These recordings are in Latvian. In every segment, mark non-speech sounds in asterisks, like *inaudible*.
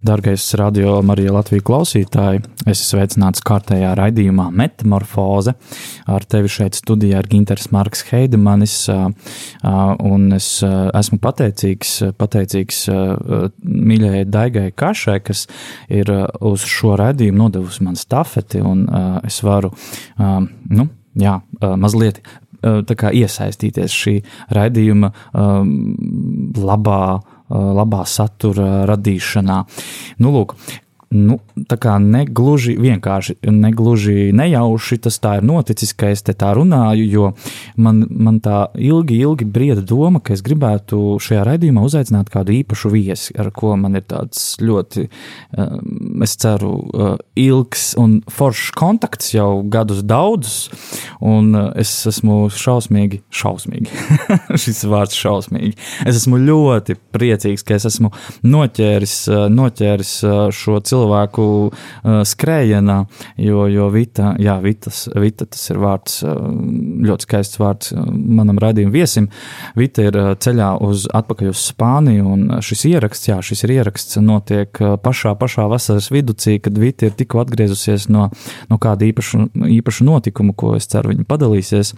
Dargais radio Marija Latvijas klausītāji, es esmu sveicināts kārtējā raidījumā Metamorfoze. Ar tevi šeit studijā ir Ginters Marks Heidemanis, un es esmu pateicīgs, pateicīgs mīļajai Daigai Kašai, kas ir uz šo raidījumu nodevusi man stafeti, un es varu, nu, jā, mazliet iesaistīties šī raidījuma labā labā satura radīšanā. Nu, lūk, nu, tā kā negluži vienkārši, negluži nejauši tas tā ir noticis, ka es te tā runāju, jo man, man tā ilgi, ilgi brieda doma, ka es gribētu šajā raidījumā uzaicināt kādu īpašu viesi, ar ko man ir tāds ļoti, um, es ceru, uh, ilgs un foršs kontakts jau gadus daudzus, un uh, es esmu šausmīgi, šausmīgi, *laughs* šis vārds šausmīgi, es esmu ļoti priecīgs, ka es esmu noķēris, noķēris šo cilvēku cilvēku uh, skrējienā, jo, jo Vita, jā, Vitas, Vita, tas ir vārds, uh, ļoti skaists vārds uh, manam radījuma viesim. Vita ir uh, ceļā uz atpakaļ uz Spāniju, un šis ieraksts, jā, šis ir ieraksts notiek pašā, pašā vasaras viducī, kad Vita ir tikko atgriezusies no, no kāda īpaša, īpaša notikuma, ko es ceru viņa padalīsies.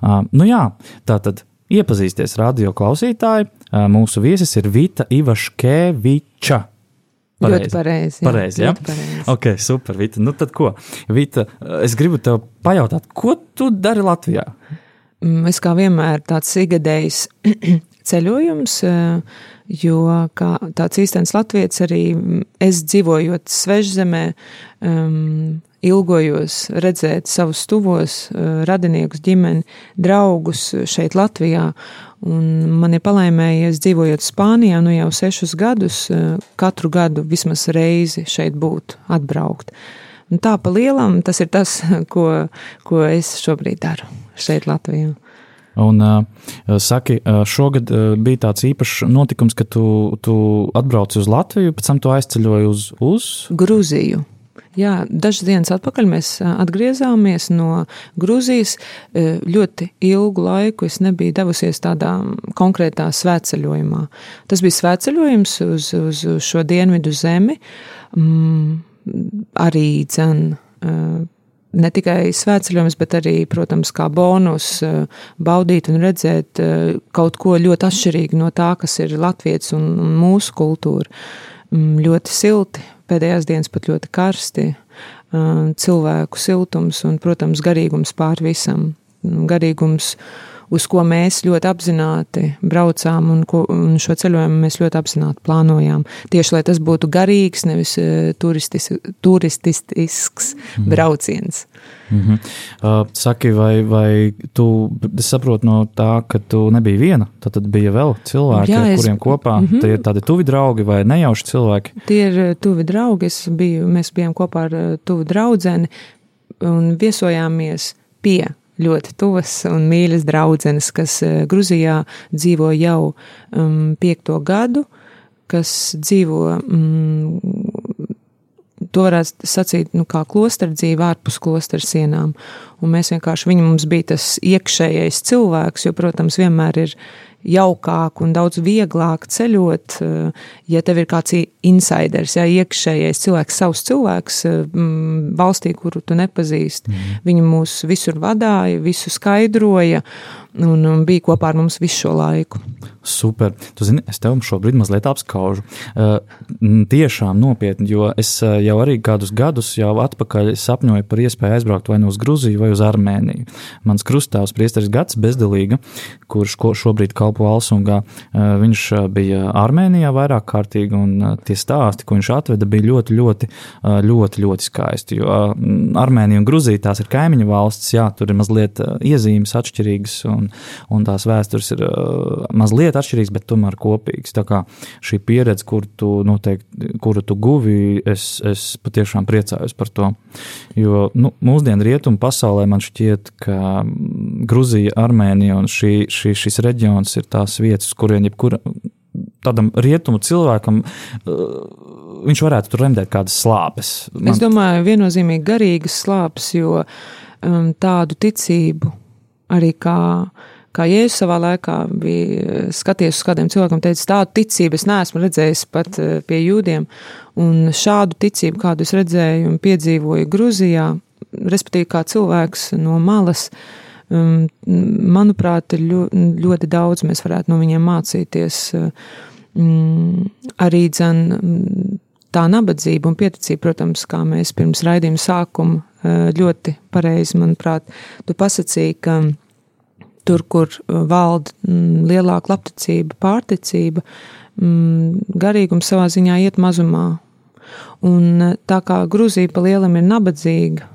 Uh, nu jā, tā tad. Iepazīsties radio klausītāji. Mūsu viesis ir Vita Ivaškeviča. Pareizi. Ļoti pareizi. Pareizi, jā. Pareizi. Ok, super, Vita. Nu tad ko? Vita, es gribu tev pajautāt, ko tu dari Latvijā? Mm, es kā vienmēr tāds igadējs *clears throat* ceļojums, eh, jo kā tāds īstenis latviets arī es dzīvojot svežzemē, um, ilgojos redzēt savus tuvos eh, radiniekus, ģimeni, draugus šeit Latvijā. Un man ir palaimējies dzīvojot Spānijā nu jau sešus gadus, eh, katru gadu vismaz reizi šeit būt, atbraukt. Un tā pa lielam tas ir tas, *laughs* ko, ko es šobrīd daru šeit Latvijā. Un, uh, saki, uh, šogad uh, bija tāds īpašs notikums, ka tu, tu atbrauci uz Latviju, pēc tam tu aizceļoji uz, uz Grūziju. Jā, dažas dienas atpakaļ mēs atgriezāmies no Grūzijas. Ļoti ilgu laiku es nebiju devusies tādā konkrētā svētceļojumā. Tas bija svētceļojums uz, uz šo dienvidu zemi, mm, arī dzen. Ne tikai svētceļojums, bet arī, protams, kā bonus baudīt un redzēt kaut ko ļoti atšķirīgu no tā, kas ir Latvijas un, un mūsu kultūra. Mm, ļoti silti, pēdējās dienas pat ļoti karsti, cilvēku siltums un, protams, garīgums pār visam. Garīgums, uz ko mēs ļoti apzināti braucām un, ko, un šo ceļojumu mēs ļoti apzināti plānojām. Tieši lai tas būtu garīgs, nevis turistis, turistisks mm. brauciens. Mm -hmm. uh, saki, vai, vai tu saproti no tā, ka tu nebija viena? Tad, tad bija vēl cilvēki, Jā, ar kuriem es... kopā mm -hmm. tie ir tādi tuvi draugi vai nejauši cilvēki? Tie ir uh, tuvi draugi. Biju, mēs bijām kopā ar uh, tuvu draugu un viesojāmies pie ļoti tuvas un mīļas draudzenes, kas uh, Gruzijā dzīvo jau um, piekto gadu, kas dzīvo um, to varētu sacīt, nu, kā klostra dzīve ārpus klostra sienām. Un mēs vienkārši, viņa mums bija tas iekšējais cilvēks, jo, protams, vienmēr ir jaukāk un daudz vieglāk ceļot, eh, ja tev ir kāds insiders, ja iekšējais cilvēks, savs cilvēks eh, valstī, kuru tu nepazīsti. Mm. Viņi mūs visur vadīja, visu skaidroja un, un bija kopā ar mums visu šo laiku. Super. Tu zini, es tev šobrīd mazliet apskaužu. Uh, tiešām nopietni, jo es uh, jau arī kādus gadus jau atpakaļ sapņoju par iespēju aizbraukt vai nu uz Gruziju vai uz Armēniju. Mans krustāvs priesteris Gats Bezdelīga, kurš šobrīd kalpo Alsungā, uh, viņš uh, bija Armēnijā vairāk kārtīgi, un uh, tie stāsti, ko viņš atveda, bija ļoti, ļoti, uh, ļoti, ļoti skaisti. Jo Armēnija un Gruzija tās ir kaimiņu valstis, jā, tur ir mazliet iezīmes atšķirīgas. Un, un, un tās vēstures ir uh, mazliet atšķirīgas, bet tomēr kopīgas. Tā kā šī pieredze, kur tu noteikti, kuru tu guvi, es, es patiešām priecājos par to. Jo nu, mūsdienu rietumu pasaulē man šķiet, ka Gruzija, Armēnija un šī, šī, šis reģions ir tās vietas, kurien jebkura tādam rietumu cilvēkam. Uh, viņš varētu tur remdēt kādas slāpes. Man... Es domāju, viennozīmīgi garīgas slāpes, jo um, tādu ticību arī kā, kā Jēzus savā laikā bija skaties uz kādiem cilvēkiem, teica, tādu ticību es neesmu redzējis pat pie jūdiem, un šādu ticību, kādu es redzēju un piedzīvoju Gruzijā, respektīvi kā cilvēks no malas, um, manuprāt, ļoti daudz mēs varētu no viņiem mācīties. Um, arī dzen tā nabadzība un pieticība, protams, kā mēs pirms raidījuma sākuma eh, ļoti pareizi, manuprāt, tu pasacīji, ka tur, kur eh, valda mm, lielāka labticība, pārticība, mm, garīgums savā ziņā iet mazumā. Un eh, tā kā Gruzija pa lielam ir nabadzīga,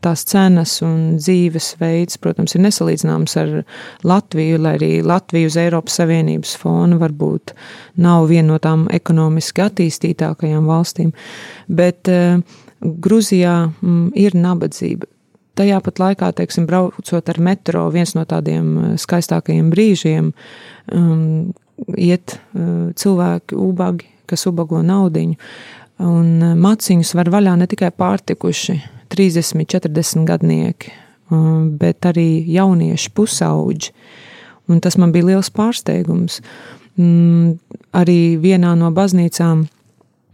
tās cenas un dzīvesveids, protams, ir nesalīdzināms ar Latviju, lai arī Latvija uz Eiropas Savienības fona varbūt nav viena no tām ekonomiski attīstītākajām valstīm, bet uh, Gruzijā mm, ir nabadzība. Tajā pat laikā, teiksim, braucot ar metro, viens no tādiem eh, skaistākajiem brīžiem, um, iet uh, cilvēki ubagi, kas ubago naudiņu, un uh, maciņus var vaļā ne tikai pārtikuši, 30, 40 gadnieki, um, bet arī jaunieši pusauģi. Un tas man bija liels pārsteigums. Mm, arī vienā no baznīcām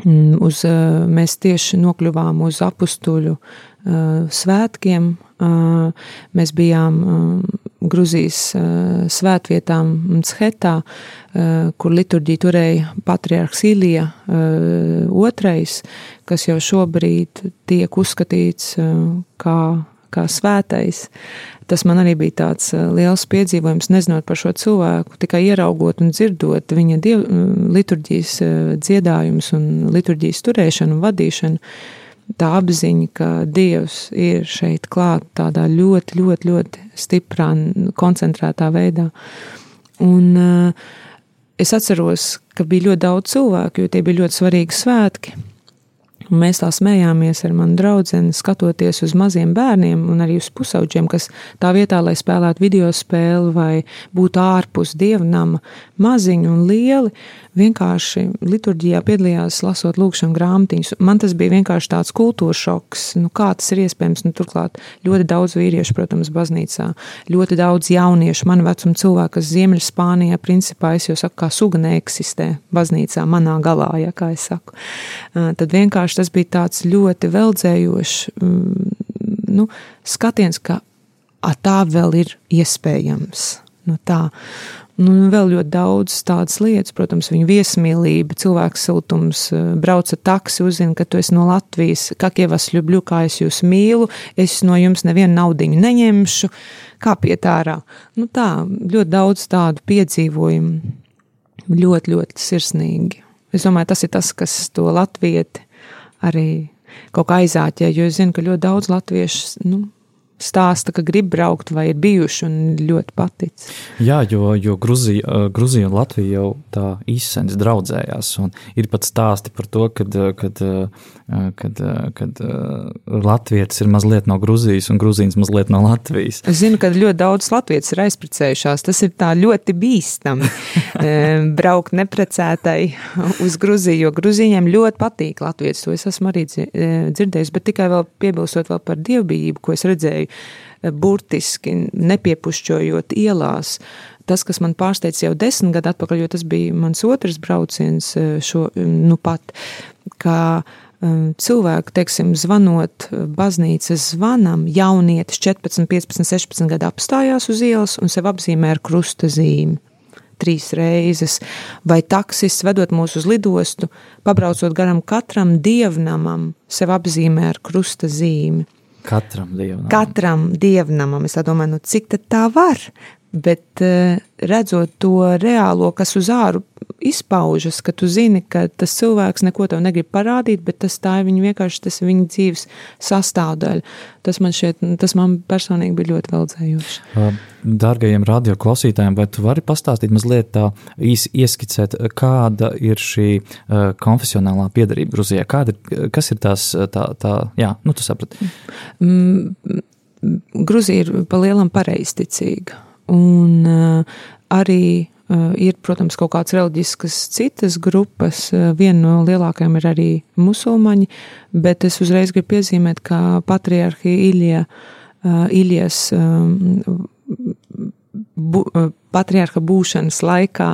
uz, uh, mēs tieši nokļuvām uz apstuļu uh, svētkiem. Uh, mēs bijām Gruzijas svētvietām Chetā, kur liturģiju turēja patriarhs Ilija II, kas jau šobrīd tiek uzskatīts kā, kā svētais. Tas man arī bija tāds liels piedzīvojums, nezinot par šo cilvēku, tikai ieraugot un dzirdot viņa diev, liturģijas dziedājumus un liturģijas turēšanu un vadīšanu tā apziņa, ka Dievs ir šeit klāt tādā ļoti, ļoti, ļoti stiprā, koncentrētā veidā. Un uh, es atceros, ka bija ļoti daudz cilvēku, jo tie bija ļoti svarīgi svētki. Un mēs tā smējāmies ar manu draugu, skatoties uz maziem bērniem un arī uz pusauģiem, kas tā vietā, lai spēlētu video spēli vai būtu ārpus dievnama, maziņi un lieli, vienkārši liturģijā piedalījās lasot lūkšanu grāmatiņus. Man tas bija vienkārši tāds kultūra šoks. Nu, kā tas ir iespējams? Nu, turklāt ļoti daudz vīriešu, protams, baznīcā, ļoti daudz jauniešu, man vecuma cilvēku, kas Ziemeļspānijā, principā es jau saku, kā suga neeksistē baznīcā manā galā, ja kā es saku. Tad vienkārši tas bija tāds ļoti veldzējošs mm, nu, skatiens, ka tā vēl ir iespējams. Nu, tā. Nu, vēl ļoti daudz tādas lietas, protams, viņa viesmīlība, cilvēks siltums, eh, brauca taksi, uzzina, ka tu esi no Latvijas, kā ievas ļubļu, kā es jūs mīlu, es no jums nevienu naudiņu neņemšu, kā piet ārā. Nu tā, ļoti daudz tādu piedzīvojumu, ļoti, ļoti sirsnīgi. Es domāju, tas ir tas, kas to latvieti arī kaut kā aizāķē, jo es zinu, ka ļoti daudz latviešu, nu, stāsta, ka grib braukt vai ir bijuši un ļoti patic. Jā, jo, jo Gruzija, Gruzija un Latvija jau tā izsens draudzējās, un ir pat stāsti par to, kad, kad, kad, kad Latvijas ir mazliet no Gruzijas un Grūzīnas mazliet no Latvijas. Es zinu, ka ļoti daudz Latvijas ir aizprecējušās. Tas ir tā ļoti bīstami *laughs* braukt neprecētai uz Gruziju, jo Gruzīņiem ļoti patīk Latvijas. To es esmu arī dzirdējis, bet tikai vēl piebilstot vēl par dievbijību, ko es redzēju Eh, burtiski nepiepušķojot ielās. Tas, kas man pārsteidz jau desmit gadu atpakaļ, jo tas bija mans otrs brauciens eh, šo, nu pat, kā eh, cilvēku, teiksim, zvanot baznīcas zvanam, jaunietis 14, 15, 16 gadu apstājās uz ielas un sev apzīmē ar krusta zīmi trīs reizes, vai taksists vedot mūs uz lidostu, pabraucot garām katram dievnamam, sev apzīmē ar krusta zīmi. Katram dievnamam. Katram dievnamam. Es domāju, nu, cik tā var? Bet eh, redzot to reālo, kas uz āru izpaužas, ka tu zini, ka tas cilvēks neko tev negrib parādīt, bet tas tā ir viņa vienkārši tas ir viņa dzīves sastāvdaļa. Tas man šeit, tas man personīgi bija ļoti veldzējoši. Dārgajiem radio klausītājiem, vai tu vari pastāstīt mazliet tā īsi ieskicēt, kāda ir šī konfesionālā piedarība Gruzijā? Kāda ir, kas ir tās, tā, tā jā, nu tu saprati? Mm, Gruzija ir pa lielam pareizticīga Un uh, arī ir, protams, kaut kādas reliģiskas citas grupas. Uh, viena no lielākajām ir arī musulmaņi, bet es uzreiz gribu piezīmēt, ka patriarhija Ilija, Ilijas bu, patriārha būšanas laikā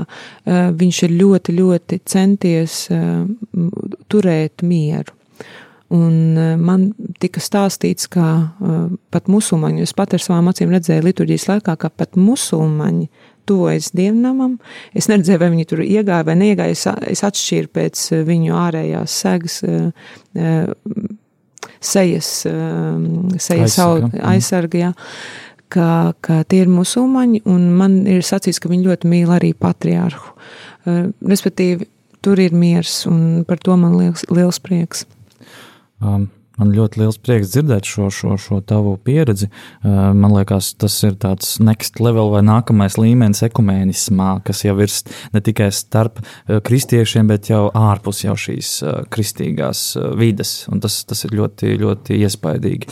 viņš ir ļoti, ļoti centies turēt mieru. Un man tika stāstīts, ka pat musulmaņi, es pat ar savām acīm redzēju liturģijas laikā, ka pat musulmaņi tuvojas dievnamam. Es neredzēju, vai viņi tur iegāja vai neiegāja. Es, es atšķīru pēc viņu ārējās segas, sejas, sejas aizsarga, aizsarga jā, ka, ka tie ir musulmaņi, un man ir sacīts, ka viņi ļoti mīl arī patriārhu. Respektīvi, tur ir miers, un par to man liels, liels prieks. Um, Man ļoti liels prieks dzirdēt šo, šo, šo tavu pieredzi. Uh, man liekas, tas ir tāds next level vai nākamais līmenis ekumēnismā, kas jau ir ne tikai starp uh, kristiešiem, bet jau ārpus jau šīs uh, kristīgās vides. Un tas, tas ir ļoti, ļoti iespaidīgi.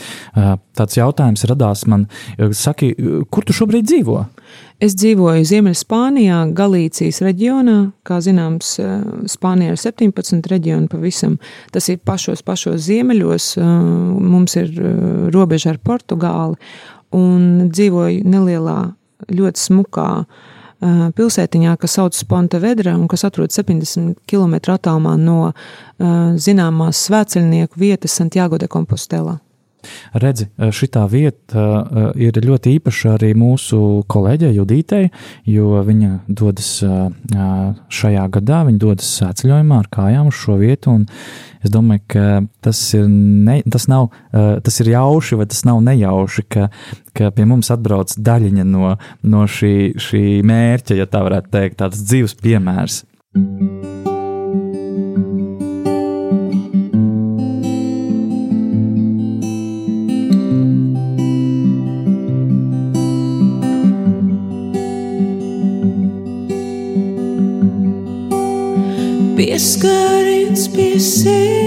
Tāds jautājums radās man, saki, kur tu šobrīd dzīvo? Es dzīvoju Ziemeļspānijā, Galīcijas reģionā. Kā zināms, eh, Spānijā ir 17 reģioni pavisam. Tas ir pašos, pašos ziemeļos. Eh, mums ir eh, robeža ar Portugāli un dzīvoju nelielā, ļoti smukā pilsētiņā, kas saucas Pontevedra un kas atrodas 70 km attālumā no zināmās svētceļnieku vietas Santiago de Compostela. Redzi, šī vieta uh, ir ļoti īpaša arī mūsu kolēģei Judītei, jo viņa dodas uh, šajā gadā, viņa dodas ceļojumā ar kājām uz šo vietu. Es domāju, ka tas ir, ne, tas nav, tas ir jauši vai tas nav nejauši, ka, ka pie mums atbrauc daļiņa no, no šī, šī mērķa, ja tā varētu teikt, tāds dzīves piemērs. Pieskāriens pie sejas,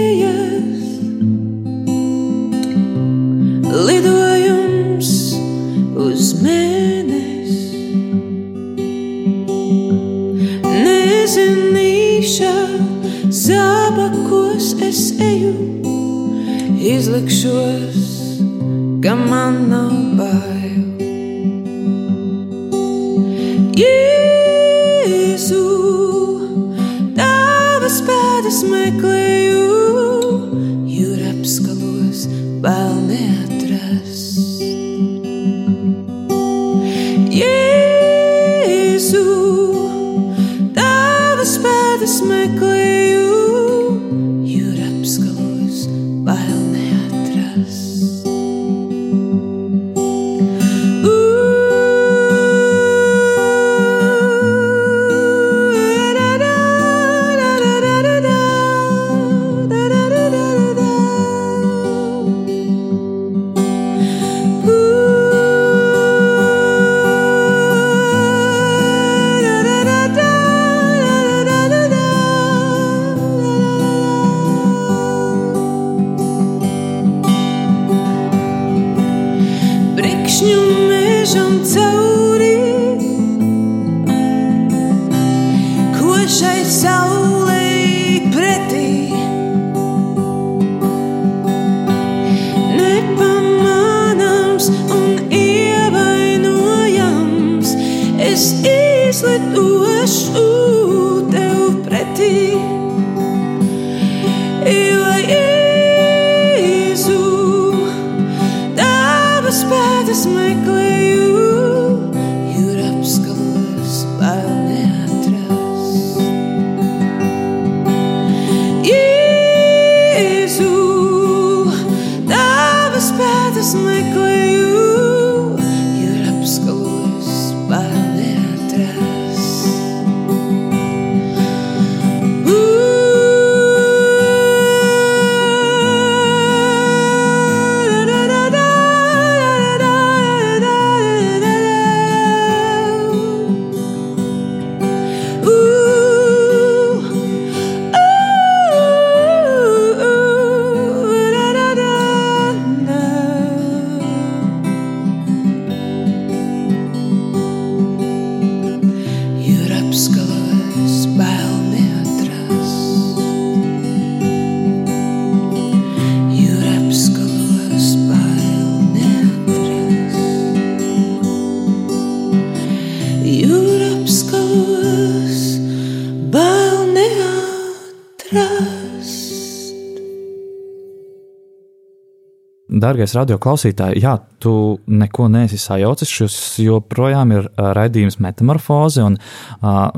Dārgais radioklausītāj, jā, tu neko neesi sajaucis. Šis joprojām ir raidījums metamorfoze, un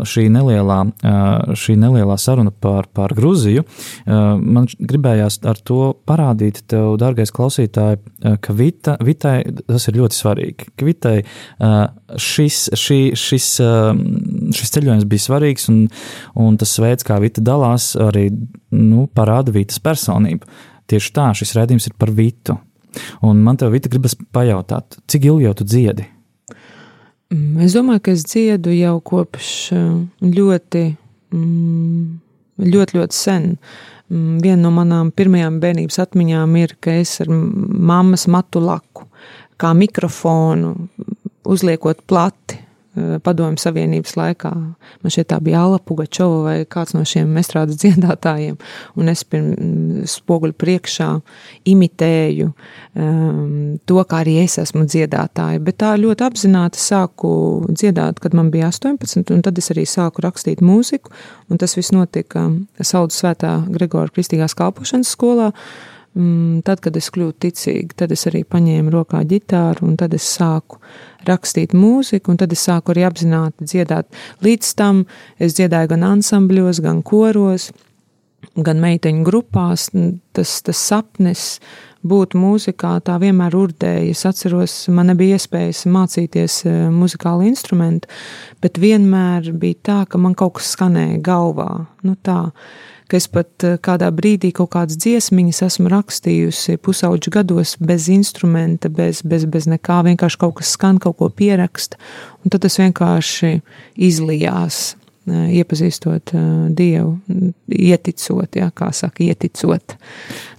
šī nelielā, šī nelielā saruna par, par Gruziju. Man gribējās ar to parādīt tev, dārgais klausītāj, ka Vita, Vitai tas ir ļoti svarīgi. Ka Vitai šis, šī, šis, šis ceļojums bija svarīgs, un, un tas veids, kā Vita dalās, arī nu, parāda Vitas personību. Tieši tā, šis redzējums ir par Vitu. Un man te Vita gribas pajautāt, cik ilgi jau tu dziedi? Mm, es domāju, ka es dziedu jau kopš eh, ļoti, mm, ļoti, ļoti sen. Mm, viena no manām pirmajām bērnības atmiņām ir, ka es ar mammas matu laku, kā mikrofonu, uzliekot plati Padomju Savienības laikā. Man šeit tā bija Alla Pugačova vai kāds no šiem estrādes *laughs* dziedātājiem, un es pirms mm, spoguļu priekšā imitēju um, to, kā arī es esmu dziedātāja, bet tā ļoti apzināti sāku dziedāt, kad man bija 18, un tad es arī sāku rakstīt mūziku, un tas viss notika Saudu svētā Gregora Kristīgās kalpošanas skolā, Mm, tad, kad es kļuvu ticīga, tad es arī paņēmu rokā ģitāru, un tad es sāku rakstīt mūziku, un tad es sāku arī apzināti dziedāt. Līdz tam es dziedāju gan ansambļos, gan koros, gan meiteņu grupās. Tas, tas sapnis būt mūzikā tā vienmēr urdēja. Es atceros, man nebija iespējas mācīties e, muzikālu instrumentu, bet vienmēr bija tā, ka man kaut kas skanēja galvā. Nu tā ka es pat eh, kādā brīdī kaut kādas dziesmiņas esmu rakstījusi pusauģu gados bez instrumenta, bez, bez, bez nekā, vienkārši kaut kas skan, kaut ko pieraksta, un tad tas vienkārši izlijās eh, iepazīstot uh, Dievu, ieticot, jā, kā saka, ieticot,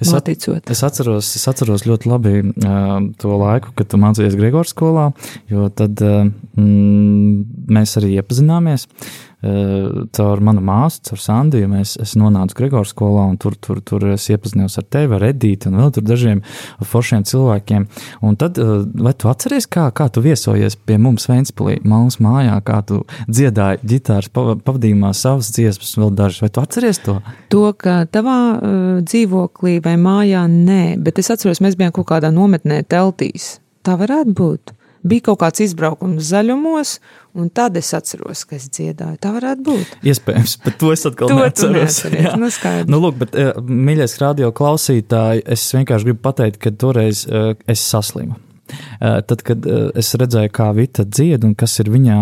es noticot. At, es atceros, es atceros ļoti labi uh, to laiku, kad tu mācījies Gregors skolā, jo tad uh, mm, mēs arī iepazināmies. Uh, caur manu māsu, caur Sandiju. Mēs, es nonācu Gregors skolā, un tur, tur, tur es iepazinos ar tevi, ar Edīti un vēl tur dažiem foršiem cilvēkiem. Un tad, vai tu atceries, kā, kā tu viesojies pie mums Ventspilī, Malmas mājā, kā tu dziedāji ģitāras pavadījumā savas dziesmas, vēl dažas, vai tu atceries to? To, ka tavā uh, dzīvoklī vai mājā nē, bet es atceros, mēs bijām kaut kādā nometnē teltīs. Tā varētu būt bija kaut kāds izbraukums zaļumos, un tad es atceros, ka es dziedāju. Tā varētu būt. Iespējams, bet to es atkal to neatceros. Nu, nu, lūk, bet, eh, mīļais radio klausītāji, es vienkārši gribu pateikt, ka toreiz eh, es saslimu. Eh, tad, kad es redzēju, kā Vita dzied un kas ir viņā,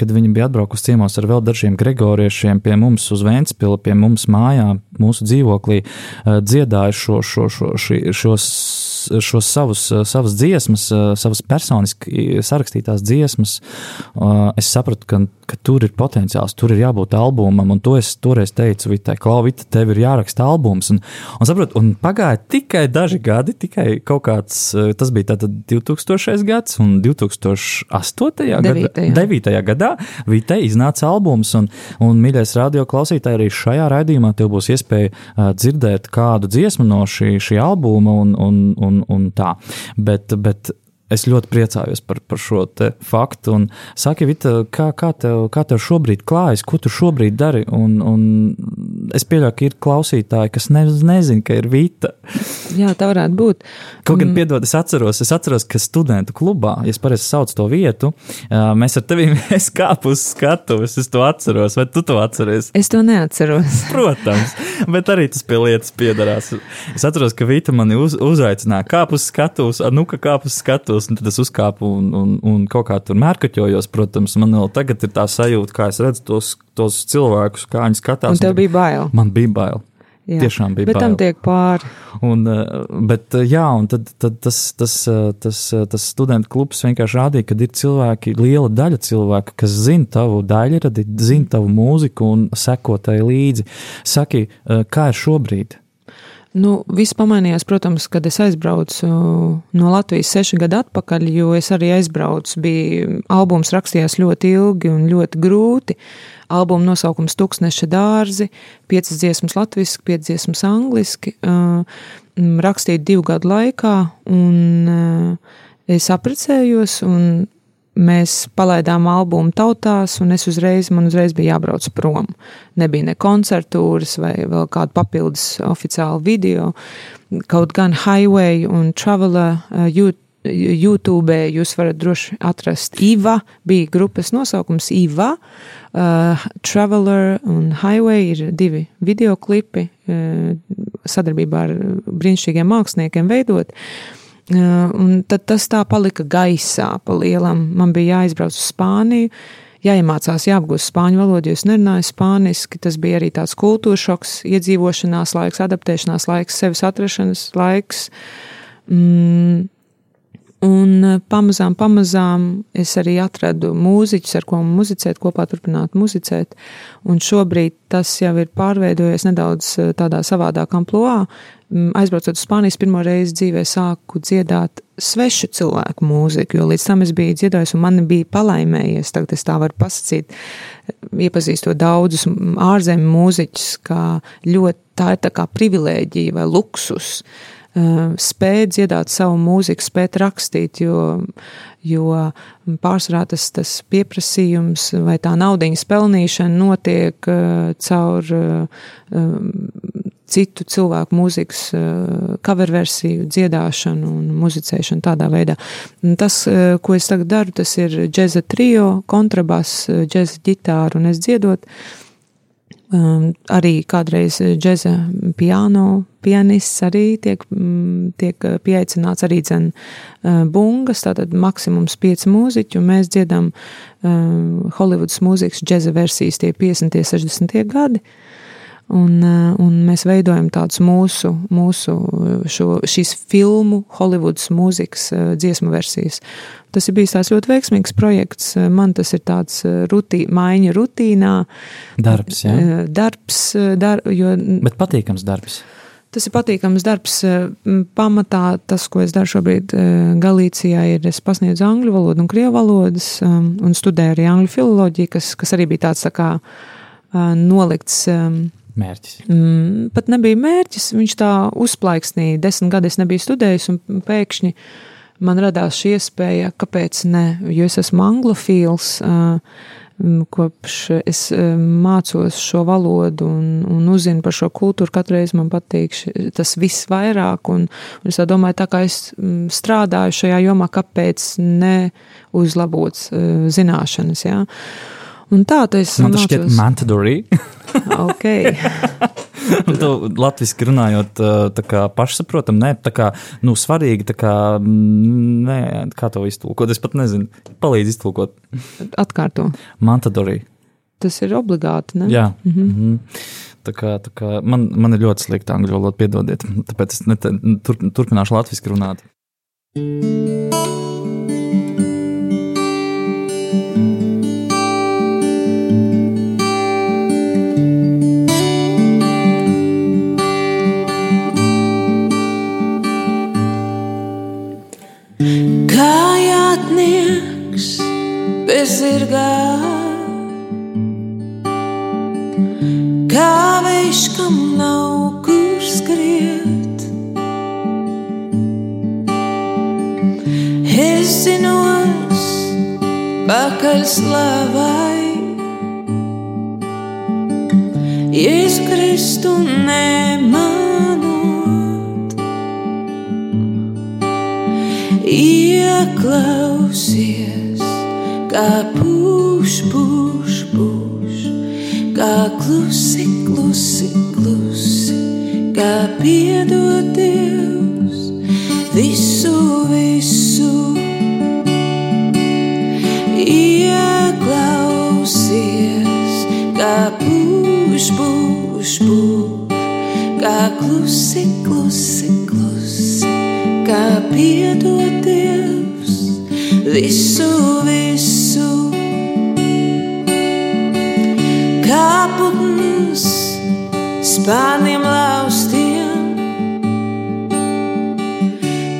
kad viņa bija atbraukusi ciemos ar vēl dažiem gregoriešiem pie mums uz Vēncpili, pie mums mājā, mūsu dzīvoklī, dziedāja šo, šo, šo, šos, šos šos savus, eh, savas dziesmas, eh, savas personiski sarakstītās dziesmas, eh, es sapratu, ka, ka tur ir potenciāls, tur ir jābūt albumam, un to es toreiz teicu Vitai, Klau, Vita, tev ir jāraksta albums, un, un sapratu, un pagāja tikai daži gadi, tikai kaut kāds, tas bija tātad 2000. gads, un 2008. gadā, 9. gadā Vitai iznāca albums, un, un mīļais radio klausītāji, arī šajā raidījumā tev būs iespēja uh, dzirdēt kādu dziesmu no šī, šī albuma, un, un, un un, un tā. Bet, bet es ļoti priecājos par, par šo faktu. Un saki, Vita, kā, kā, tev, kā tev šobrīd klājas, ko tu šobrīd dari? Un, un es pieļauju, ka ir klausītāji, kas ne, nezina, ka ir Vita. Jā, tā varētu būt. Kaut gan, mm. piedod, es atceros, es atceros, ka studentu klubā, ja es pareizi saucu to vietu, mēs ar tevi *laughs* kāpām uz skatuves. Es to atceros, vai tu to atceries? Es to neatceros. *laughs* Protams, bet arī tas pie lietas piedarās. Es atceros, ka Vita mani uz, uzaicināja kāpām uz skatuves, nu, ka kāpām uz skatuves skatuves, un tad es uzkāpu un, un, un kaut kā tur mērkaķojos. Protams, man vēl tagad ir tā sajūta, kā es redzu tos, tos cilvēkus, kā viņi skatās. Un tev bija bail. Man bija bail. Jā, Tiešām bija. Bet bail. tam tiek pāri. Un, eh, bet, eh, jā, un tad, tad tas, tas, eh, tas, tas studentu klubs vienkārši rādīja, ka ir cilvēki, liela daļa cilvēku, kas zina tavu daļradi, zina tavu mūziku un seko tai līdzi. Saki, kā ir šobrīd? Nu, viss pamainījās, protams, kad es aizbraucu no Latvijas seši gadi atpakaļ, jo es arī aizbraucu. Bija albums rakstījās ļoti ilgi un ļoti grūti. Albuma nosaukums Tuksneša dārzi, piecas dziesmas latviski, piecas dziesmas angliski, uh, rakstīt divu gadu laikā, un uh, es aprecējos, un mēs palaidām albumu tautās, un es uzreiz, man uzreiz bija jābrauc prom. Nebija ne koncertūras vai vēl kāda papildus oficiāla video. Kaut gan Highway un Traveler uh, YouTube jūs varat droši atrast IVA, bija grupas nosaukums IVA, uh, Traveler un Highway ir divi videoklipi uh, sadarbībā ar brīnišķīgiem māksliniekiem veidot. Uh, Un tad tas tā palika gaisā pa lielam. Man bija jāizbrauc uz Spāniju, jāiemācās, jāapgūst spāņu valodu, jo es nerunāju spāniski. Tas bija arī tāds kultūra šoks, iedzīvošanās laiks, adaptēšanās laiks, sevis atrašanas laiks. Mm, Un pamazām, pamazām es arī atradu mūziķus, ar ko muzicēt, kopā turpināt muzicēt. Un šobrīd tas jau ir pārveidojies nedaudz tādā savādākā amplitūnā. Mm, aizbraucot uz Spānijas, pirmo reizi dzīvē sāku dziedāt svešu cilvēku mūziku, jo līdz tam es biju dziedājis un man bija palaimējies. Tagad es tā varu pasakīt, iepazīstot daudzus ārzemju mūziķus, kā ļoti tā ir tā kā privilēģija vai luksus. Uh, spēt dziedāt savu mūziku, spēt rakstīt, jo, jo pārsvarā tas, tas pieprasījums vai tā naudiņas pelnīšana notiek uh, caur uh, citu cilvēku mūzikas cover versiju, dziedāšanu un muzicēšanu tādā veidā. Tas, ko es tagad daru, tas ir džeza trio, kontrabas, džeza ģitāra un es dziedot. Um, arī kādreiz džeza piano, pianists arī tiek, tiek pieaicināts arī dzen bungas, tātad maksimums pieci mūziķi, un mēs dziedam Hollywoodas mūzikas džeza versijas tie 50. 60. gadi. Un, eh, un mēs veidojam tādus mūsu, mūsu eh, šo, šīs filmu, Hollywoodas mūzikas eh, dziesmu versijas. Tas ir bijis tāds ļoti veiksmīgs projekts. Man tas ir tāds rutī, maiņa rutīnā. Darbs, jā. Darbs, dar, jo. Bet patīkams darbs. Tas ir patīkams darbs. Pamatā tas, ko es daru šobrīd Galīcijā, ir es pasniedzu angļu valodu un krievu valodas un studēju arī angļu filoloģiju, kas, kas arī bija tāds tā kā nolikts mērķis? Mm, pat nebija mērķis, viņš tā uzplaiksnīja. Desmit gadus nebija studējis, un pēkšņi man radās šī iespēja, kāpēc ne, jo es esmu anglofīls. Kopš es mācos šo valodu un, un uzzinu par šo kultūru, katru reizi man patīk tas viss vairāk. Un, un es domāju, tā kā es strādāju šajā jomā, kāpēc neuzlabot zināšanas. Ja? Un tā tas man tas šķiet mandatory. *laughs* ok. tu latviski runājot, tā kā pašsaprotam, ne, tā kā, nu, svarīgi, tā kā, nē, kā to iztulkot, es pat nezinu, palīdz iztulkot. Atkārto. Mandatory. Tas ir obligāti, ne? Jā. Mm -hmm. Mm -hmm. Tā kā, tā kā man, man ir ļoti slikta angļu valoda, piedodiet, tāpēc es net, tur, turpināšu latviski runāt. Bezirgā. Kā vējš, kam nav kur skriet, es zinos pakaļ slavai. Jēzu Kristu nemanot, ieklausies kā kā klusi, klusi, klusi, kā piedod Dievs visu, visu. Ieklausies, kā pūš, pūš, pūš, kā klusi, klusi, klusi, kā visu, visu. uz spārniem laustiem,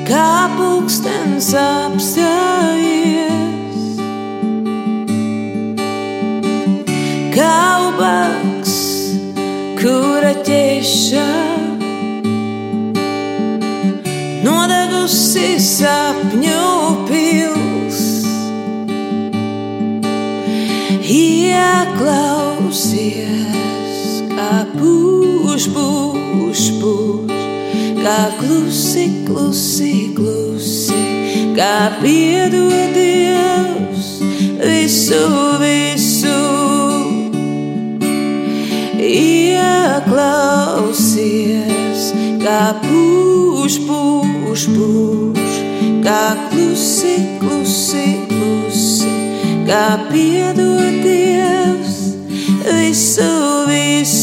kā pulkstens apstājies, kā ubaks, kura ķēša nodegusi sapņu pils. Ieklausies! kā pūš, pūš, pūš, kā klusi, klusi, klusi, kā piedodies visu, visu. Ieklausies, kā pūš, pūš, pūš, kā klusi, klusi, klusi, kā piedodies visu, visu.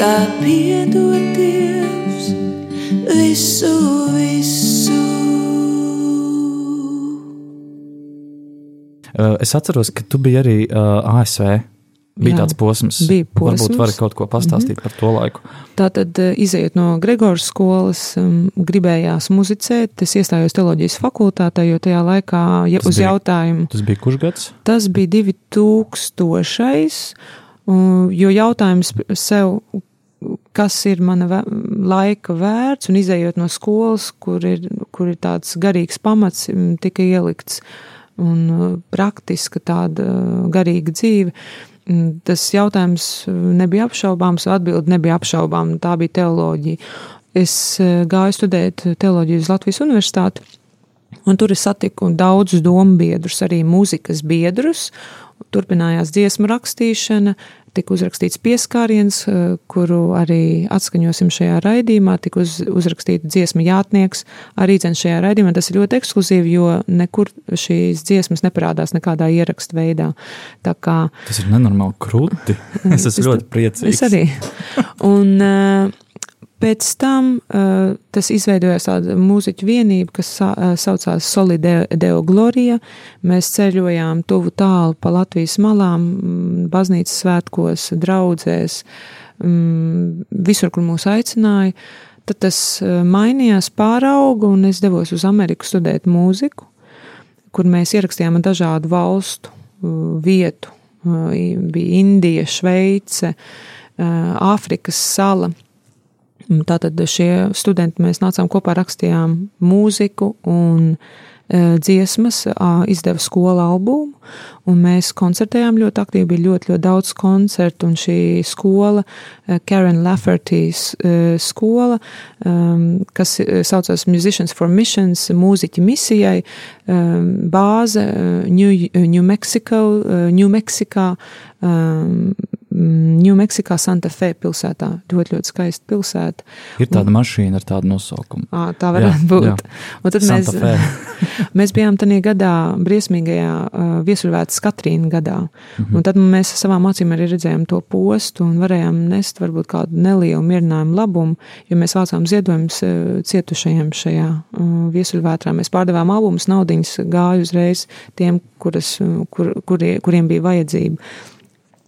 Kā piedod Dievs visu, visu. Uh, Es atceros, ka tu biji arī uh, ASV. Bija Jā, tāds posms, bija posms. Varbūt vari kaut ko pastāstīt mm -hmm. par to laiku. Tātad, eh, izējot no Gregoras skolas, um, gribējās muzicēt. Es iestājos teoloģijas fakultātē, jo tajā laikā ja Tas uz bija- jautājumu Tas bija kurš gads? Tas bija 2000. un- Jo jautājums sev, kas ir mana laika vērts, un izējot no skolas, kur ir, kur ir tāds garīgs pamats, tika ielikts un uh, praktiska tāda uh, garīga dzīve. Tas jautājums uh, nebija apšaubāms, atbildi nebija apšaubāma. Tā bija teoloģija. Es gāju studēt teoloģiju uz Latvijas Universitāti. Un tur es satiku daudzus domu biedrus, arī mūzikas biedrus. Turpinājās dziesmu rakstīšana, tika uzrakstīts pieskāriens, eh, kuru arī atskaņosim šajā raidījumā. Tika uz, uzrakstīta dziesma jātnieks arī dzen šajā raidījumā. Tas ir ļoti ekskluzīvi, jo nekur šīs dziesmas neparādās nekādā ierakstu veidā. Tā kā Tas ir nenormāli krūti. *laughs* Es esmu Es ļoti priecīgs. Es arī. Un uh, pēc tam uh, tas izveidojās tāda mūziķu vienība, kas sa, uh, saucās Solideo Deo Gloria. Mēs ceļojām tuvu tālu pa Latvijas malām, mm, baznīcas svētkos, draudzēs, mm, visur, kur mūs aicināja. Tad tas uh, mainījās, pārauga, un es devos uz Ameriku studēt mūziku, kur mēs ierakstījām dažādu valstu vietu. Bija Indija, Šveice, Āfrikas sala. Un Tātad šie studenti mēs nācām kopā, rakstījām mūziku un e, dziesmas, izdeva skola albumu, un mēs koncertējām ļoti aktīvi, bija ļoti, ļoti daudz koncertu, un šī skola, e, Karen Laffertīs e, skola, kas saucās Musicians for Missions, mūziķi misijai, bāze New, New Mexico, New Mexikā, Ņūmeksikā, Santa Fe pilsētā. Ļoti, ļoti skaista pilsēta. Ir tāda mašīna ar tādu nosaukumu. À, tā varētu Jā, būt. jā. Un tad mēs, *laughs* mēs bijām tajā gadā, briesmīgajā uh, viesuļvētas Katrīna gadā. Mm -hmm. Un tad mēs savām acīm arī redzējām to postu un varējām nest varbūt kādu nelielu mierinājumu labumu, jo mēs vācām ziedojumus uh, cietušajiem šajā uh, viesuļvētrā. Mēs pārdevām albumus, naudiņas gāja uzreiz tiem, kuras, kur, kurie, kuriem bija vajadzība.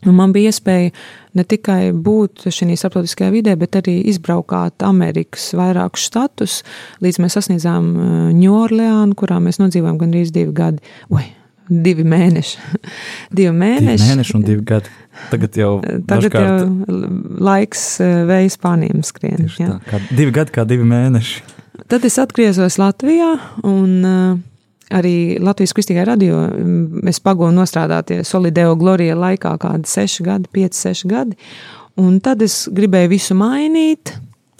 Un man bija iespēja ne tikai būt šajā starptautiskajā vidē, bet arī izbraukāt Amerikas vairākus štatus, līdz mēs sasniedzām Ņūorleānu, kurā mēs nodzīvojām gandrīz divi gadi. Oi, divi mēneši. *laughs* divi mēneši. Divi mēneši un divi gadi. Tagad jau, *laughs* Tagad dažkārt, jau laiks eh, vējas pārniem skrien. Ja? tā, kā divi gadi, kā divi mēneši. Tad es atgriezos Latvijā un uh, arī Latvijas kristīgā radio mm, es pagūnu nostrādāties Solideo Glorija laikā kādi seši gadi, pieci, seši gadi. Un tad es gribēju visu mainīt,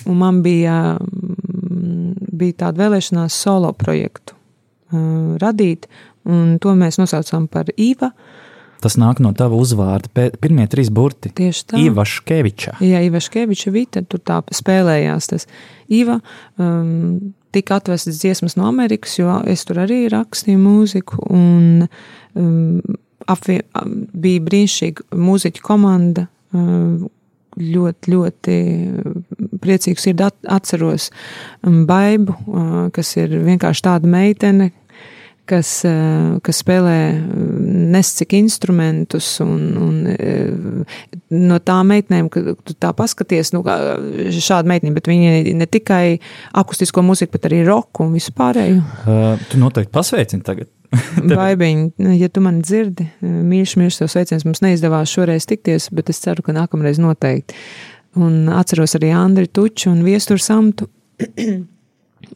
un man bija, mm, bija tāda vēlēšanās solo projektu uh, radīt, un to mēs nosaucām par IVA. Tas nāk no tava uzvārda. Pirmie trīs burti. Tieši tā. Iva Škeviča. Jā, Iva Škeviča Vita, tur tā spēlējās tas Iva. Um, tika atvestas dziesmas no Amerikas, jo es tur arī rakstīju mūziku, un um, apvie, bija brīnišķīga mūziķa komanda. Um, ļoti, ļoti priecīgs ir atceros Baibu, kas ir vienkārši tāda meitene, kas, eh, kas spēlē eh, nescik instrumentus, un, un eh, no tā meitnēm, kad tu tā paskaties, nu, šāda meitnība, bet viņa ne tikai akustisko mūziku, bet arī roku un visu pārējo. Uh, tu noteikti pasveicini tagad. *laughs* Baibiņ, ja tu mani dzirdi, mīļš, mīļš, tev sveiciens. Mums neizdevās šoreiz tikties, bet es ceru, ka nākamreiz noteikti. Un atceros arī Andri Tuču un Viesturu Samtu. *clears throat*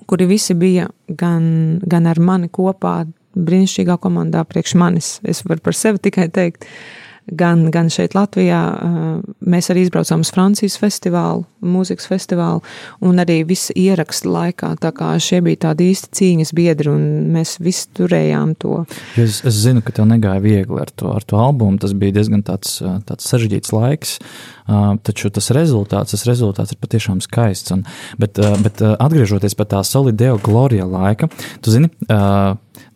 kuri visi bija gan, gan ar mani kopā, brīnišķīgā komandā priekš manis. Es varu par sevi tikai teikt, gan, gan šeit Latvijā. Mēs arī izbraucām uz Francijas festivālu, mūzikas festivālu, un arī viss ieraksta laikā. Tā kā šie bija tādi īsti cīņas biedri, un mēs visi turējām to. Es, es zinu, ka tev negāja viegli ar to, ar to albumu. Tas bija diezgan tāds, tāds sarežģīts laiks. Taču tas rezultāts, tas rezultāts ir patiešām skaists. Un, bet, bet atgriežoties pie tā solideo glorija laika, tu zini,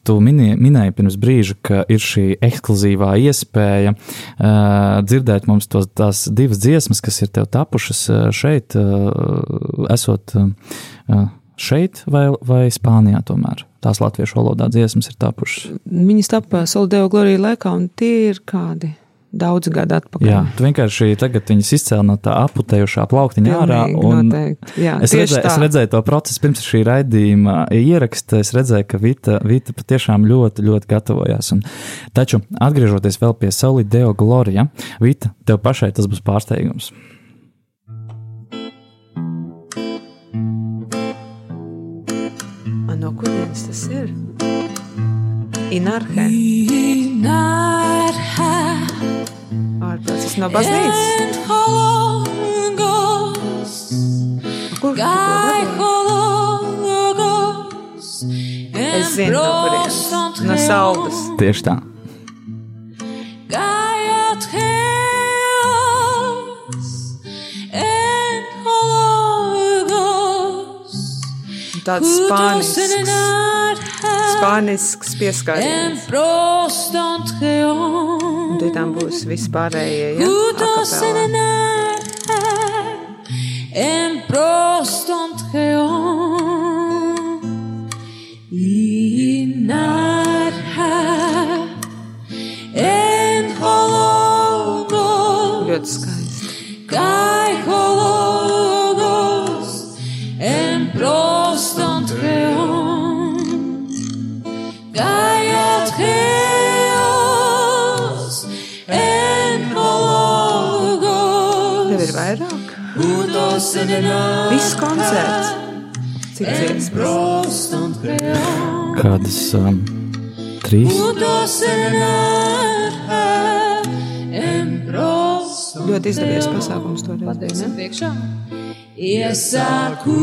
Tu minēji, minēji pirms brīža, ka ir šī ekskluzīvā iespēja uh, dzirdēt mums tos, tās divas dziesmas, kas ir tev tapušas šeit, uh, esot uh, šeit vai, vai Spānijā tomēr. Tās latviešu valodā dziesmas ir tapušas. Viņas tapa Soldeo Glorija laikā, un tie ir kādi? Daudz gadu atpakaļ. Jā, tu vienkārši tagad viņas izcēli no tā aputējušā plauktiņa ārā. Jā, es, redzēju, es redzēju to procesu pirms šī raidījuma ieraksta. Es redzēju, ka Vita, Vita patiešām ļoti, ļoti gatavojās. Un, taču, atgriežoties vēl pie Solideo Gloria, Vita, tev pašai tas būs pārsteigums. No kurienes tas ir? Inarhe. Inarhe. Tas no baznīcas. Kur tu Es zinu, no kurienes. No saldas. Tieši tā. Tāds spānisks spānisks pieskāriens. Un tur tam būs vispārējie, ja? Akapelā. En prostant geon Kādas um, trīs? Ļoti izdevies pasākums toreiz. Pateiksim priekšā. Iesākumā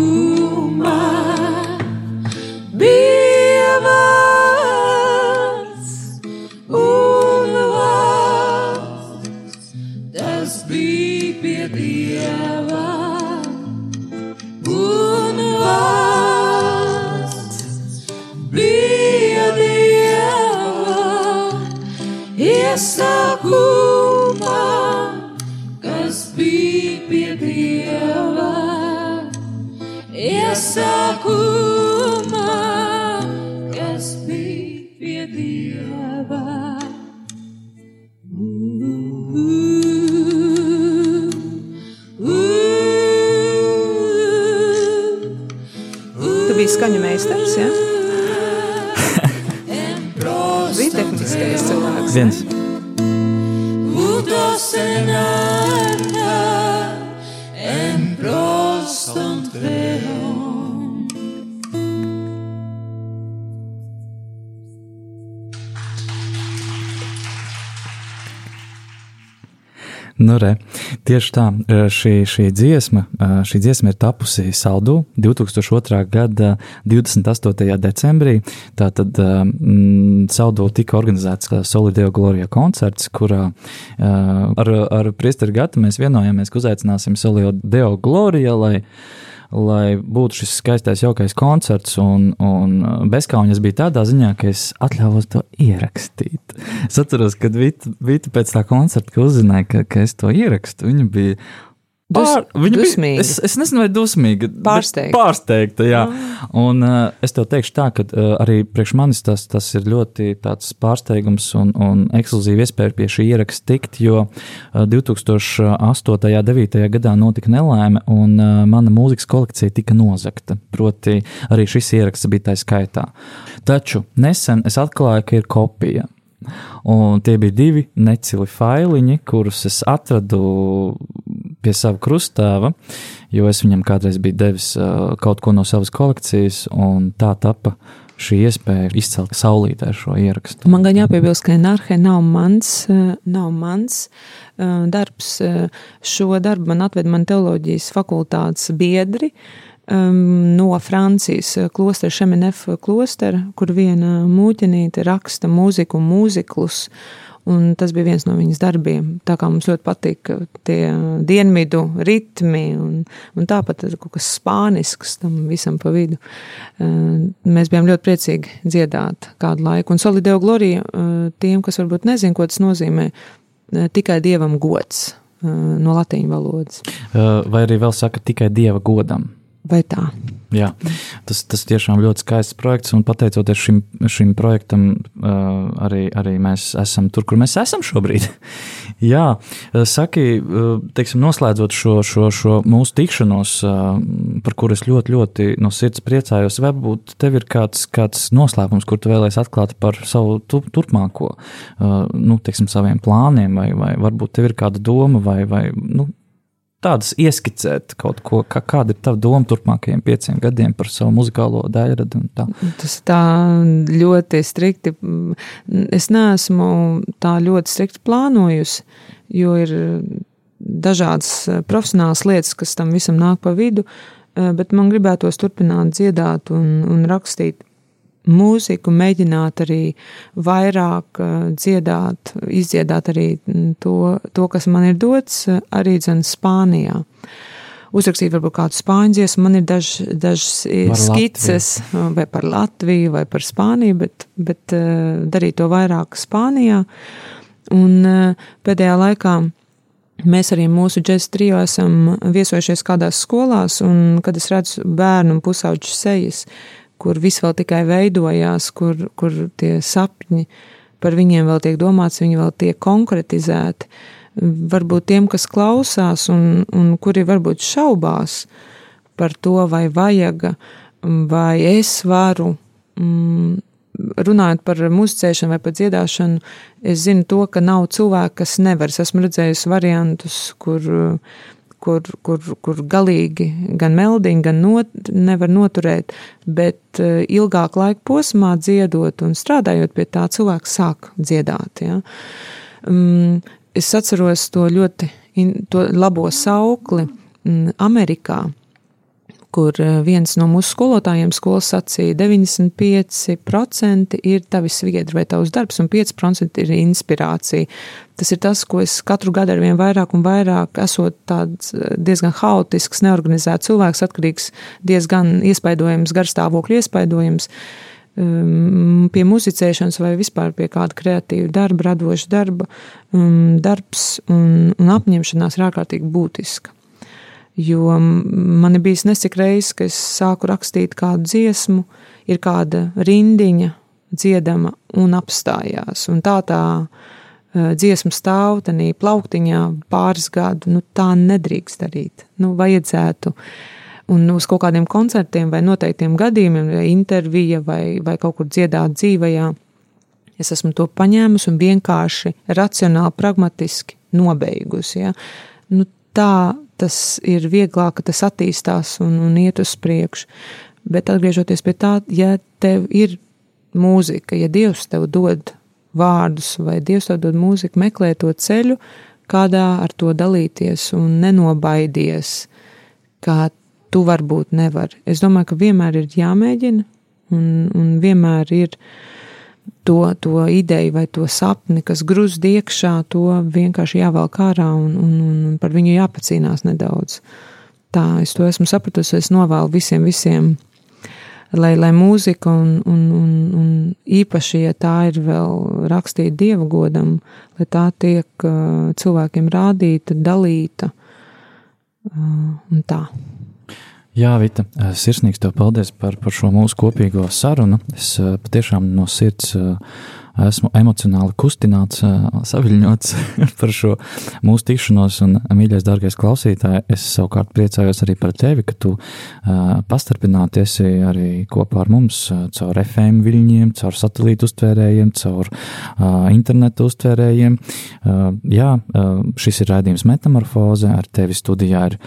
pie Dieva. Tu biji skaņu meistars, ja? *laughs* Bija tehniskais cilvēks. Viens. Nu, re, tieši tā, šī, šī, dziesma, šī dziesma ir tapusi Saldū 2002. gada 28. decembrī. Tātad mm, Saldū tika organizēts Solideo Gloria koncerts, kurā ar, ar Priesteri Gatu mēs vienojāmies, ka uzaicināsim Solideo Gloria, lai lai būtu šis skaistais, jaukais koncerts, un, un bezkauņas bija tādā ziņā, ka es atļāvos to ierakstīt. Es atceros, kad Vita, Vita pēc tā koncerta, uzzināja, ka, ka es to ierakstu, viņa bija Pār, Dus, viņa dusmīga. bija. Es, es nezinu, vai dusmīga. Pārsteigta. Pārsteigta, jā. Un uh, es tev teikšu tā, ka uh, arī priekš manis tas, tas ir ļoti tāds pārsteigums un, un ekskluzīva iespēja pie šī ieraksta tikt, jo uh, 2008. un 2009. gadā notika nelaime un uh, mana mūzikas kolekcija tika nozagta. Proti, arī šis ieraksts bija tā skaitā. Taču nesen es atklāju, ka ir kopija. Un tie bija divi necili failiņi, kurus es atradu pie sava krustāva, jo es viņam kādreiz biju devis uh, kaut ko no savas kolekcijas, un tā tapa šī iespēja izcelt saulītē šo ierakstu. Man gan jāpiebilst, ka Nārhe nav mans, nav mans darbs. Šo darbu man atved man teoloģijas fakultātes biedri um, no Francijas klostera, Šemenef klostera, kur viena mūķenīte raksta mūziku un mūziklus. Un tas bija viens no viņas darbiem. Tā kā mums ļoti patīk tie dienvidu ritmi, un, un tāpat kaut kas spānisks tam visam pa vidu. Uh, Mēs bijām ļoti priecīgi dziedāt kādu laiku. Un Solideo Glorija uh, tiem, kas varbūt nezin, ko tas nozīmē, uh, tikai dievam gods no latīņu valodas. Vai arī vēl saka tikai dieva godam. Vai tā? Jā, tas, tas tiešām ļoti skaists projekts, un pateicoties šim, šim projektam, uh, arī, arī mēs esam tur, kur mēs esam šobrīd. *laughs* Jā, saki, teiksim, noslēdzot šo, šo, šo mūsu tikšanos, uh, par kuru es ļoti, ļoti no sirds priecājos, varbūt tev ir kāds, kāds noslēpums, kur tu vēlēsi atklāt par savu tu, turpmāko, uh, nu, teiksim, saviem plāniem, vai, vai varbūt tev ir kāda doma, vai, vai nu, tādas ieskicēt kaut ko, kā, kāda ir tava doma turpmākajiem pieciem gadiem par savu muzikālo daļradu. Tas tā ļoti strikti. Es neesmu tā ļoti strikti plānojusi, jo ir dažādas profesionālas lietas, kas tam visam nāk pa vidu, bet man gribētos turpināt dziedāt un, un rakstīt mūziku, mēģināt arī vairāk uh, dziedāt, izdziedāt arī to, to kas man ir dots, uh, arī dzen Spānijā. Uzrakstīt varbūt kādu spāņu dziesmu, man ir daž, dažas Par skices uh, vai par Latviju vai par Spāniju, bet, bet darīt to vairāk Spānijā. Un pēdējā laikā Mēs arī mūsu džēzus trijā esam viesojušies kādās skolās, un kad es redzu bērnu un pusauģu sejas, kur viss vēl tikai veidojās, kur, kur tie sapņi par viņiem vēl tiek domāts, viņi vēl tiek konkretizēti. Varbūt tiem, kas klausās un, un kuri varbūt šaubās par to, vai vajag, vai es varu, mm, runājot par muzicēšanu vai par dziedāšanu, es zinu to, ka nav cilvēku, kas nevar. Es esmu redzējusi variantus, kur kur, kur, kur galīgi gan meldiņu, gan not, nevar noturēt, bet uh, ilgāk laika posmā dziedot un strādājot pie tā, cilvēks sāk dziedāt. Ja. Um, es atceros to ļoti to labo saukli um, Amerikā kur viens no mūsu skolotājiem skolas sacīja, 95% ir tavi sviedri vai tavs darbs, un 5% ir inspirācija. Tas ir tas, ko es katru gadu ar vien vairāk un vairāk esot tāds diezgan haotisks, neorganizēts cilvēks, atkarīgs diezgan iespaidojams, garstāvokļu iespaidojams um, pie muzicēšanas vai vispār pie kāda kreatīva darba, radoša darba, um, darbs un, un apņemšanās ir ārkārtīgi būtiska. Jo man ir bijis nesik reizes, ka es sāku rakstīt kādu dziesmu, ir kāda rindiņa dziedama un apstājās. Un tā tā uh, dziesma stāv tenī plauktiņā pāris gadu, nu tā nedrīkst darīt. Nu, vajadzētu un uz kaut kādiem koncertiem vai noteiktiem gadījumiem, vai intervija vai, vai kaut kur dziedāt dzīvajā. Es esmu to paņēmusi un vienkārši racionāli, pragmatiski nobeigusi. Ja? Nu, tā tas ir vieglāk, ka tas attīstās un, un iet uz priekšu. Bet atgriežoties pie tā, ja tev ir mūzika, ja Dievs tev dod vārdus vai Dievs tev dod mūziku, meklē to ceļu, kādā ar to dalīties un nenobaidies, kā tu varbūt nevari. Es domāju, ka vienmēr ir jāmēģina un, un vienmēr ir to, to ideju vai to sapni, kas grūst iekšā, to vienkārši jāvelk ārā un, un, un par viņu jāpacīnās nedaudz. tā es to esmu sapratusi. Es novēlu visiem, visiem, lai, lai mūzika un, un, un, un īpaši, ja tā ir vēl rakstīta dievu godam, lai tā tiek uh, cilvēkiem rādīta, dalīta uh, un tā. Jā, Vita, sirsnīgs tev paldies par, par šo mūsu kopīgo sarunu. Es patiešām no sirds esmu emocionāli kustināts, saviļņots *laughs* par šo mūsu tikšanos. Un, mīļais, dārgais klausītāj, es savukārt priecājos arī par tevi, ka tu pastarpināti esi arī kopā ar mums caur FM viļņiem, caur satelītu uztvērējiem, caur internetu uztvērējiem. Jā, šis ir raidījums Metamorfoze, ar tevi studijā ir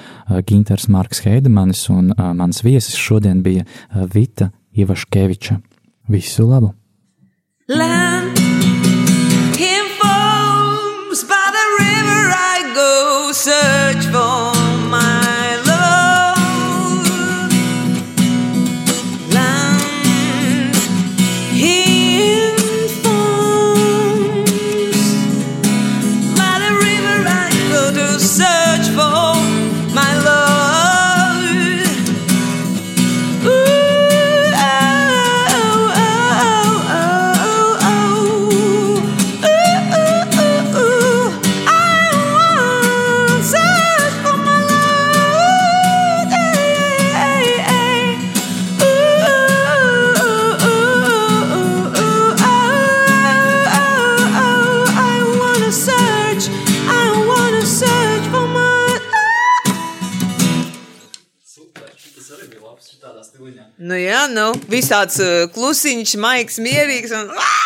Ginters Marks Heidemanis, un mans viesis šodien bija Vita Ivaškeviča. Visu labu! Land Nu visāds uh, klusiņš, maigs, mierīgs un. Ah!